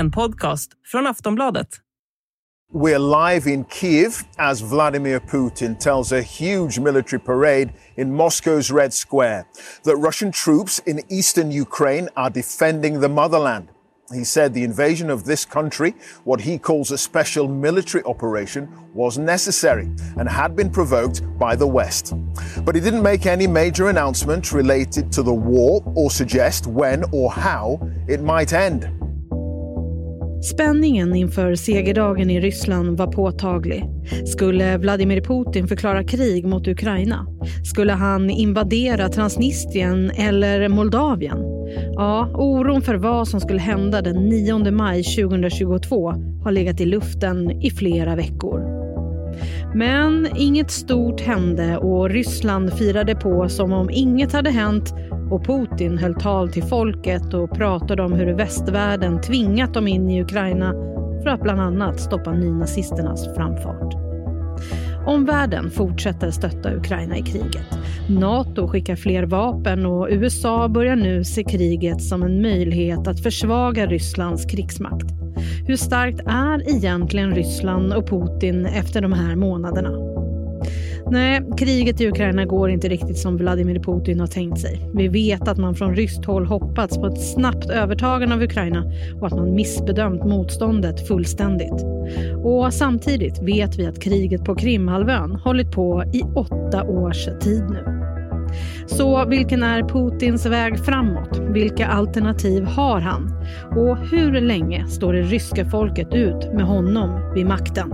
En podcast från Aftonbladet. We're live in Kiev as Vladimir Putin tells a huge military parade in Moscow's Red Square that Russian troops in eastern Ukraine are defending the motherland. He said the invasion of this country, what he calls a special military operation, was necessary and had been provoked by the West. But he didn't make any major announcement related to the war or suggest when or how it might end. Spänningen inför segerdagen i Ryssland var påtaglig. Skulle Vladimir Putin förklara krig mot Ukraina? Skulle han invadera Transnistrien eller Moldavien? Ja, oron för vad som skulle hända den 9 maj 2022 har legat i luften i flera veckor. Men inget stort hände och Ryssland firade på som om inget hade hänt och Putin höll tal till folket och pratade om hur västvärlden tvingat dem in i Ukraina för att bland annat stoppa nynazisternas framfart. Omvärlden fortsätter stötta Ukraina i kriget. Nato skickar fler vapen och USA börjar nu se kriget som en möjlighet att försvaga Rysslands krigsmakt. Hur starkt är egentligen Ryssland och Putin efter de här månaderna? Nej, kriget i Ukraina går inte riktigt som Vladimir Putin har tänkt sig. Vi vet att man från ryskt håll hoppats på ett snabbt övertagande av Ukraina och att man missbedömt motståndet fullständigt. Och samtidigt vet vi att kriget på Krimhalvön hållit på i åtta års tid nu. Så vilken är Putins väg framåt? Vilka alternativ har han? Och hur länge står det ryska folket ut med honom vid makten?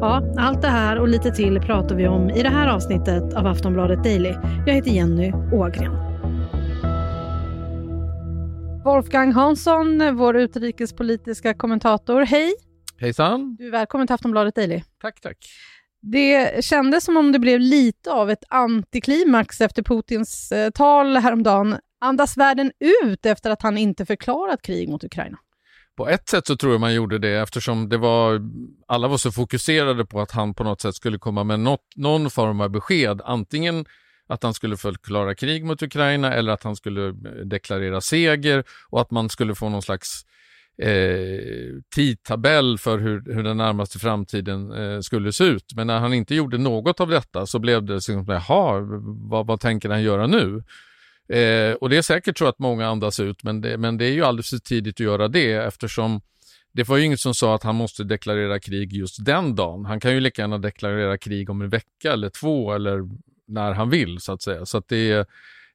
Ja, allt det här och lite till pratar vi om i det här avsnittet av Aftonbladet Daily. Jag heter Jenny Ågren. Wolfgang Hansson, vår utrikespolitiska kommentator. Hej! Hejsan! Du är välkommen till Aftonbladet Daily. Tack, tack. Det kändes som om det blev lite av ett antiklimax efter Putins eh, tal häromdagen. Andas världen ut efter att han inte förklarat krig mot Ukraina? På ett sätt så tror jag man gjorde det eftersom det var, alla var så fokuserade på att han på något sätt skulle komma med något, någon form av besked. Antingen att han skulle förklara krig mot Ukraina eller att han skulle eh, deklarera seger och att man skulle få någon slags eh, tidtabell för hur, hur den närmaste framtiden eh, skulle se ut. Men när han inte gjorde något av detta så blev det som, jaha, vad, vad tänker han göra nu? Eh, och det är säkert så att många andas ut, men det, men det är ju alldeles för tidigt att göra det eftersom det var ju inget som sa att han måste deklarera krig just den dagen. Han kan ju lika gärna deklarera krig om en vecka eller två eller när han vill så att säga. Så att det är,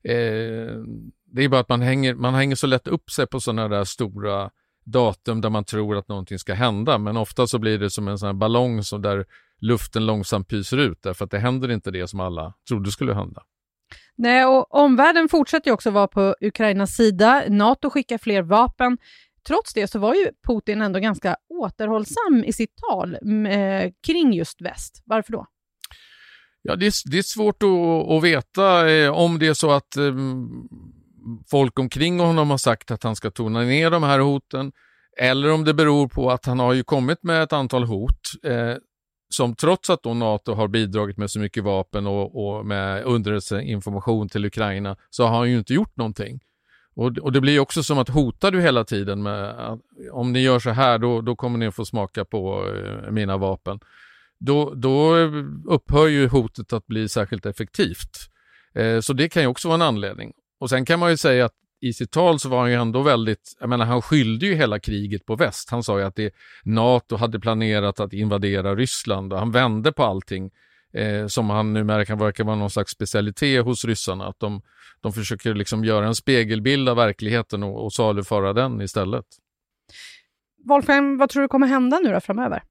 eh, det är bara att man hänger, man hänger så lätt upp sig på sådana där stora datum där man tror att någonting ska hända. Men ofta så blir det som en sån ballong så där luften långsamt pyser ut därför att det händer inte det som alla trodde skulle hända. Nej, och omvärlden fortsätter också vara på Ukrainas sida. Nato skickar fler vapen. Trots det så var ju Putin ändå ganska återhållsam i sitt tal eh, kring just väst. Varför då? Ja, det är, det är svårt att, att veta eh, om det är så att eh, folk omkring honom har sagt att han ska tona ner de här hoten eller om det beror på att han har ju kommit med ett antal hot eh, som trots att då NATO har bidragit med så mycket vapen och, och med underrättelseinformation till Ukraina så har han ju inte gjort någonting. Och, och det blir också som att hotar du hela tiden med att om ni gör så här då, då kommer ni få smaka på eh, mina vapen. Då, då upphör ju hotet att bli särskilt effektivt. Eh, så det kan ju också vara en anledning. Och sen kan man ju säga att i sitt tal så var han ju ändå väldigt, jag menar han skyllde ju hela kriget på väst. Han sa ju att det, NATO hade planerat att invadera Ryssland och han vände på allting eh, som han numera kan verka vara någon slags specialitet hos ryssarna. Att de, de försöker liksom göra en spegelbild av verkligheten och, och saluföra den istället. Wolfgang, vad tror du kommer hända nu då framöver?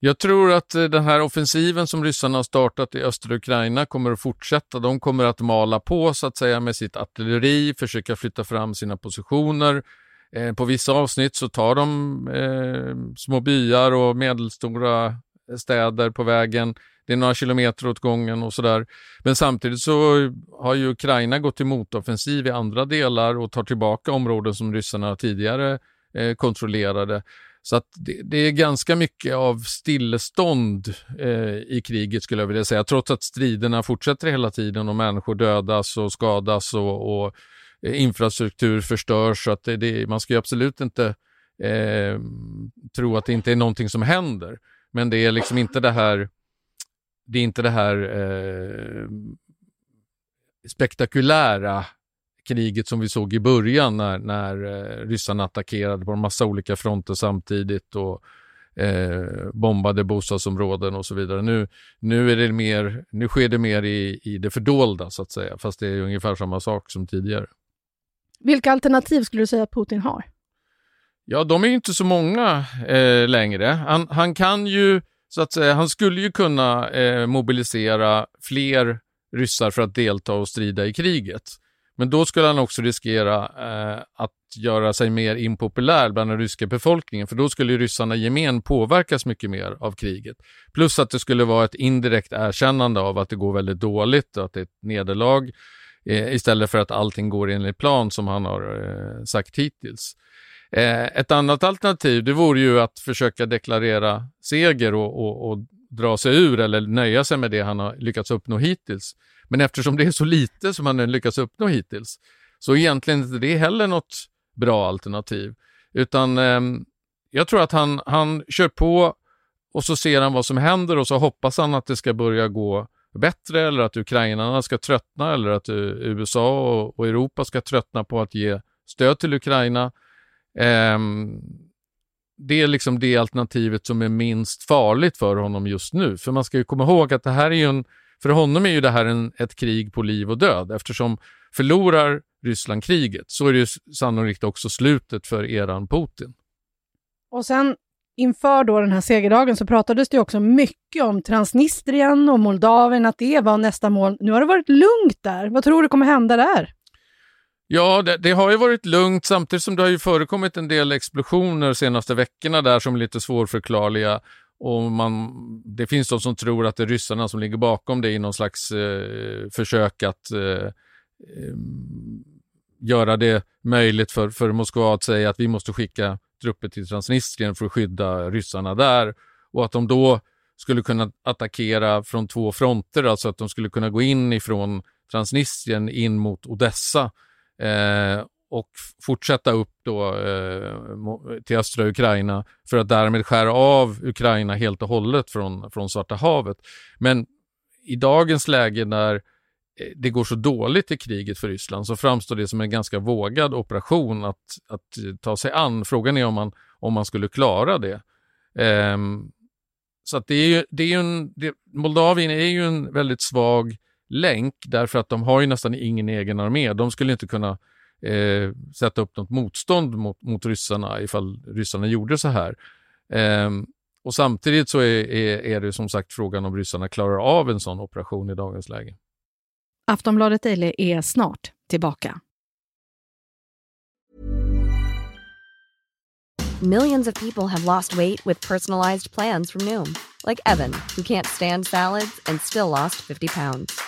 Jag tror att eh, den här offensiven som ryssarna har startat i östra Ukraina kommer att fortsätta. De kommer att mala på så att säga med sitt artilleri, försöka flytta fram sina positioner. Eh, på vissa avsnitt så tar de eh, små byar och medelstora eh, städer på vägen. Det är några kilometer åt gången och sådär. Men samtidigt så har ju Ukraina gått till motoffensiv i andra delar och tar tillbaka områden som ryssarna tidigare eh, kontrollerade. Så att det, det, är ganska mycket av stillestånd eh, i kriget skulle jag vilja säga, trots att striderna fortsätter hela tiden och människor dödas och skadas och, och eh, infrastruktur förstörs. Så att det, det, man ska absolut inte eh, tro att det inte är någonting som händer. Men det är liksom inte det här, det är inte det här eh, spektakulära kriget som vi såg i början när, när eh, ryssarna attackerade på en massa olika fronter samtidigt och eh, bombade bostadsområden och så vidare. Nu, nu, är det mer, nu sker det mer i, i det fördolda så att säga, fast det är ungefär samma sak som tidigare. Vilka alternativ skulle du säga att Putin har? Ja, de är inte så många eh, längre. Han, han, kan ju, så att säga, han skulle ju kunna eh, mobilisera fler ryssar för att delta och strida i kriget. Men då skulle han också riskera eh, att göra sig mer impopulär bland den ryska befolkningen, för då skulle ryssarna gemen påverkas mycket mer av kriget. Plus att det skulle vara ett indirekt erkännande av att det går väldigt dåligt och att det är ett nederlag, eh, istället för att allting går enligt plan som han har eh, sagt hittills. Eh, ett annat alternativ det vore ju att försöka deklarera seger och, och, och dra sig ur eller nöja sig med det han har lyckats uppnå hittills. Men eftersom det är så lite som han har lyckats uppnå hittills så egentligen inte det heller något bra alternativ. Utan eh, jag tror att han, han kör på och så ser han vad som händer och så hoppas han att det ska börja gå bättre eller att ukrainarna ska tröttna eller att eh, USA och, och Europa ska tröttna på att ge stöd till Ukraina. Eh, det är liksom det alternativet som är minst farligt för honom just nu. För man ska ju komma ihåg att det här är ju en, för honom är ju det här en, ett krig på liv och död eftersom förlorar Ryssland kriget så är det ju sannolikt också slutet för eran Putin. Och sen inför då den här segerdagen så pratades det också mycket om Transnistrien och Moldavien, att det var nästa mål. Nu har det varit lugnt där. Vad tror du kommer hända där? Ja, det, det, har ju varit lugnt samtidigt som det har ju förekommit en del explosioner de senaste veckorna där som är lite svårförklarliga. Och man, det finns de som tror att det är ryssarna som ligger bakom det i någon slags eh, försök att eh, ehm, göra det möjligt för, för Moskva att säga att vi måste skicka trupper till Transnistrien för att skydda ryssarna där och att de då skulle kunna attackera från två fronter, alltså att de skulle kunna gå in ifrån Transnistrien in mot Odessa eh, och fortsätta upp då eh, till östra Ukraina för att därmed skära av Ukraina helt och hållet från, från Svarta havet. Men i dagens läge när eh, det går så dåligt i kriget för Ryssland så framstår det som en ganska vågad operation att, att eh, ta sig an. Frågan är om man, om man skulle klara det. Eh, så att det är ju, det är en, det, Moldavien är ju en väldigt svag länk därför att de har ju nästan ingen egen armé. De skulle inte kunna eh, sätta upp något motstånd mot, mot ryssarna ifall ryssarna gjorde så här. Um, och samtidigt så är, är, är det som sagt frågan om ryssarna klarar av en sån operation i dagens läge. Aftonbladet Daily är snart tillbaka. Millions of people have lost weight with personalized plans from Noom. Like Evan, who can't stand salads and still lost 50 pounds.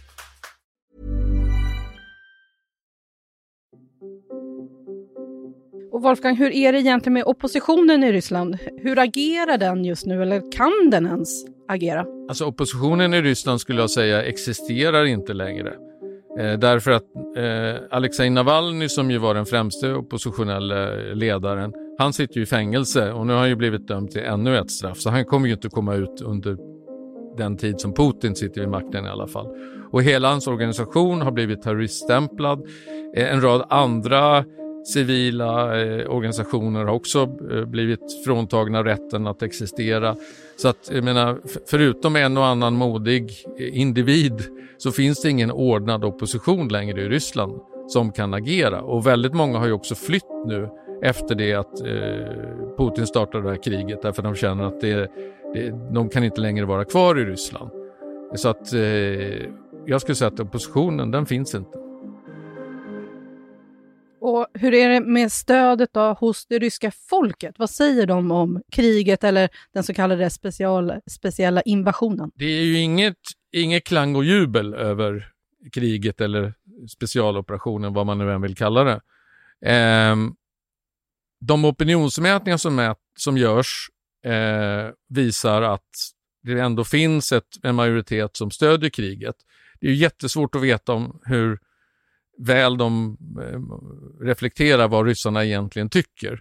Och Wolfgang, hur är det egentligen med oppositionen i Ryssland? Hur agerar den just nu, eller kan den ens agera? Alltså oppositionen i Ryssland skulle jag säga existerar inte längre. Eh, därför att eh, Alexej Navalny som ju var den främste oppositionella ledaren, han sitter ju i fängelse och nu har han ju blivit dömd till ännu ett straff. Så han kommer ju inte komma ut under den tid som Putin sitter vid makten i alla fall. Och hela hans organisation har blivit terroriststämplad. Eh, en rad andra civila eh, organisationer har också eh, blivit fråntagna rätten att existera. Så att, jag menar, förutom en och annan modig eh, individ så finns det ingen ordnad opposition längre i Ryssland som kan agera. Och väldigt många har ju också flytt nu efter det att eh, Putin startade det här kriget därför de känner att det, det, de kan inte längre vara kvar i Ryssland. Så att eh, jag skulle säga att oppositionen, den finns inte. Hur är det med stödet då hos det ryska folket? Vad säger de om kriget eller den så kallade special, speciella invasionen? Det är ju inget, inget klang och jubel över kriget eller specialoperationen, vad man nu än vill kalla det. Eh, de opinionsmätningar som, mät, som görs eh, visar att det ändå finns ett, en majoritet som stödjer kriget. Det är jättesvårt att veta om hur väl de eh, reflekterar vad ryssarna egentligen tycker.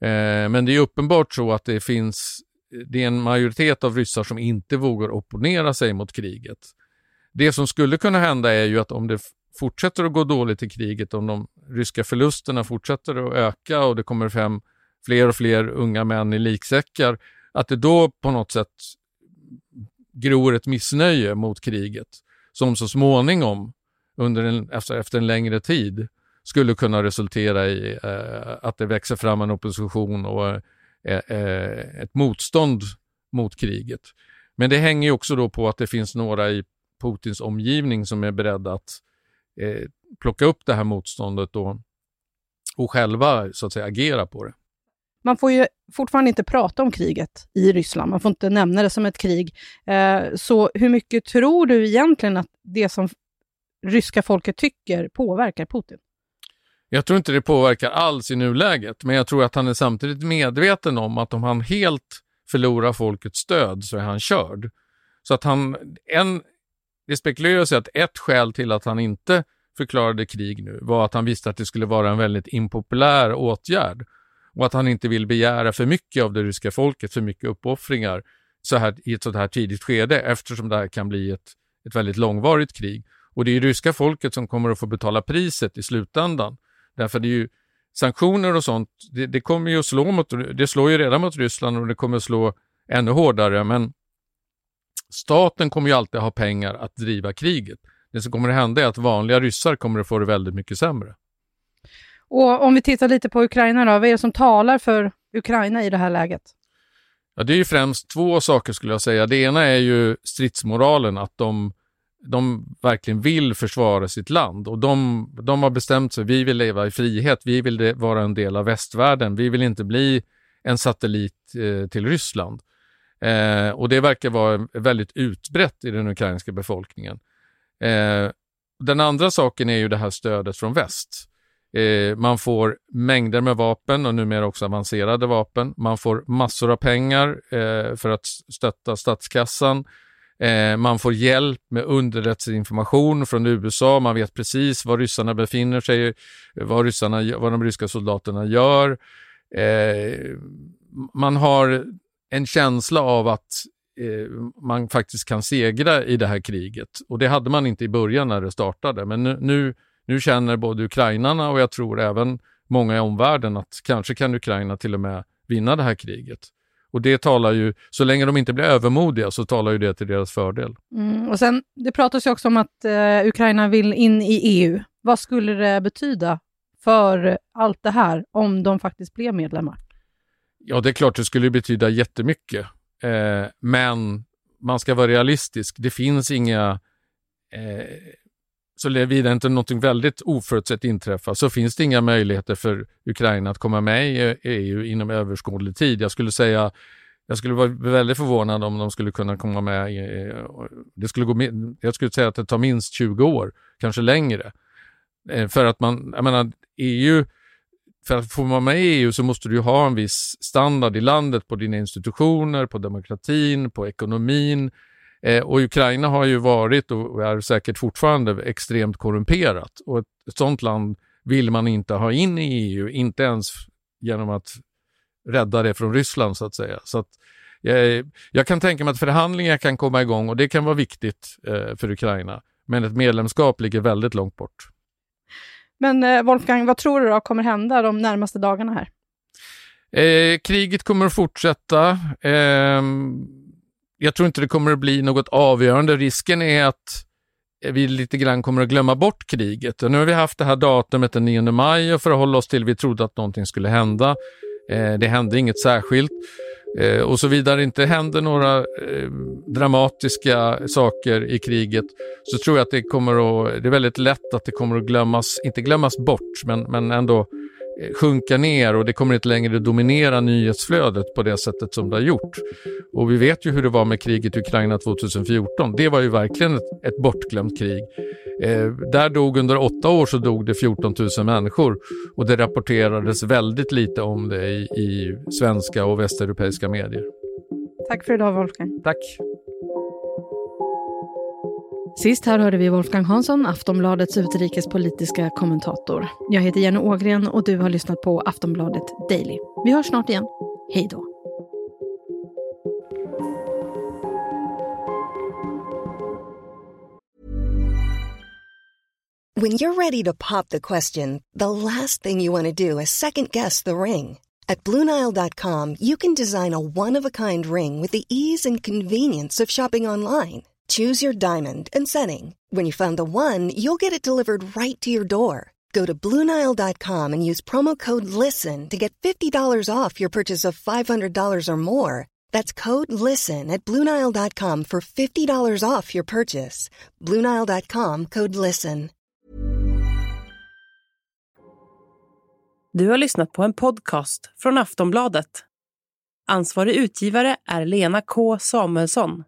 Eh, men det är uppenbart så att det finns det är en majoritet av ryssar som inte vågar opponera sig mot kriget. Det som skulle kunna hända är ju att om det fortsätter att gå dåligt i kriget, om de ryska förlusterna fortsätter att öka och det kommer fram fler och fler unga män i liksäckar, att det då på något sätt gror ett missnöje mot kriget som så småningom, under en, efter, efter en längre tid, skulle kunna resultera i eh, att det växer fram en opposition och eh, eh, ett motstånd mot kriget. Men det hänger också då på att det finns några i Putins omgivning som är beredda att eh, plocka upp det här motståndet och, och själva så att säga agera på det. Man får ju fortfarande inte prata om kriget i Ryssland. Man får inte nämna det som ett krig. Eh, så hur mycket tror du egentligen att det som ryska folket tycker påverkar Putin? Jag tror inte det påverkar alls i nuläget, men jag tror att han är samtidigt medveten om att om han helt förlorar folkets stöd så är han körd. Så att han, en, det spekuleras att ett skäl till att han inte förklarade krig nu var att han visste att det skulle vara en väldigt impopulär åtgärd och att han inte vill begära för mycket av det ryska folket, för mycket uppoffringar så här, i ett sådant här tidigt skede eftersom det här kan bli ett, ett väldigt långvarigt krig. Och det är ryska folket som kommer att få betala priset i slutändan. Därför det är ju sanktioner och sånt, det, det kommer ju att slå mot, det slår ju redan mot Ryssland och det kommer att slå ännu hårdare, men staten kommer ju alltid ha pengar att driva kriget. Det som kommer att hända är att vanliga ryssar kommer att få det väldigt mycket sämre. Och om vi tittar lite på Ukraina då, vad är det som talar för Ukraina i det här läget? Ja, det är ju främst två saker skulle jag säga. Det ena är ju stridsmoralen, att de, de verkligen vill försvara sitt land och de, de har bestämt sig, vi vill leva i frihet, vi vill vara en del av västvärlden, vi vill inte bli en satellit eh, till Ryssland. Eh, och det verkar vara väldigt utbrett i den ukrainska befolkningen. Eh, den andra saken är ju det här stödet från väst. Eh, man får mängder med vapen och numera också avancerade vapen. Man får massor av pengar eh, för att stötta statskassan. Eh, man får hjälp med underrättelseinformation från USA. Man vet precis var ryssarna befinner sig, vad, ryssarna, vad de ryska soldaterna gör. Eh, man har en känsla av att eh, man faktiskt kan segra i det här kriget. Och det hade man inte i början när det startade. Men nu, nu nu känner både ukrainarna och jag tror även många i omvärlden att kanske kan Ukraina till och med vinna det här kriget. Och det talar ju, så länge de inte blir övermodiga så talar ju det till deras fördel. Mm, och sen, det pratas ju också om att eh, Ukraina vill in i EU. Vad skulle det betyda för allt det här om de faktiskt blev medlemmar? Ja, det är klart det skulle betyda jättemycket. Eh, men man ska vara realistisk. Det finns inga eh, såvida inte något väldigt oförutsett inträffar så finns det inga möjligheter för Ukraina att komma med i EU inom överskådlig tid. Jag skulle säga jag skulle vara väldigt förvånad om de skulle kunna komma med. I, det skulle gå, jag skulle säga att det tar minst 20 år, kanske längre. Eh, för att man, jag menar, EU, för att få vara med i EU så måste du ha en viss standard i landet på dina institutioner, på demokratin, på ekonomin, Eh, och Ukraina har ju varit och är säkert fortfarande extremt korrumperat och ett, ett sådant land vill man inte ha in i EU, inte ens genom att rädda det från Ryssland så att säga. Så att, eh, jag kan tänka mig att förhandlingar kan komma igång och det kan vara viktigt eh, för Ukraina. Men ett medlemskap ligger väldigt långt bort. Men eh, Wolfgang, vad tror du då kommer hända de närmaste dagarna här? Eh, kriget kommer att fortsätta. Eh, jag tror inte det kommer att bli något avgörande. Risken är att vi lite grann kommer att glömma bort kriget. Och nu har vi haft det här datumet den 9 maj och förhålla oss till vi trodde att någonting skulle hända. Eh, det hände inget särskilt. Eh, och så vidare inte händer några eh, dramatiska saker i kriget så tror jag att det kommer att, det är väldigt lätt att det kommer att glömmas, inte glömmas bort, men, men ändå Eh, sjunka ner och det kommer inte längre dominera nyhetsflödet på det sättet som det har gjort. Och vi vet ju hur det var med kriget i Ukraina 2014. Det var ju verkligen ett, ett bortglömt krig. Eh, där dog under åtta år så dog det 14 000 människor och det rapporterades väldigt lite om det i, i svenska och västeuropeiska medier. Tack för idag Wolfgang. Tack. Sist här hörde vi Wolfgang Hansson, Aftonbladets utrikespolitiska kommentator. Jag heter Jenny Ågren och du har lyssnat på Aftonbladet Daily. Vi hörs snart igen. Hej då! When you're ready to pop the question, the last thing you want to do is second guess the ring. At Bluenile.com you can design a one-of-a-kind ring with the ease and convenience of shopping online. Choose your diamond and setting. When you find the one, you'll get it delivered right to your door. Go to Bluenile.com and use promo code LISTEN to get $50 off your purchase of $500 or more. That's code LISTEN at Bluenile.com for $50 off your purchase. Bluenile.com code LISTEN. Du har lyssnat på en podcast från Aftonbladet. Ansvarig utgivare är Lena K Samuelsson.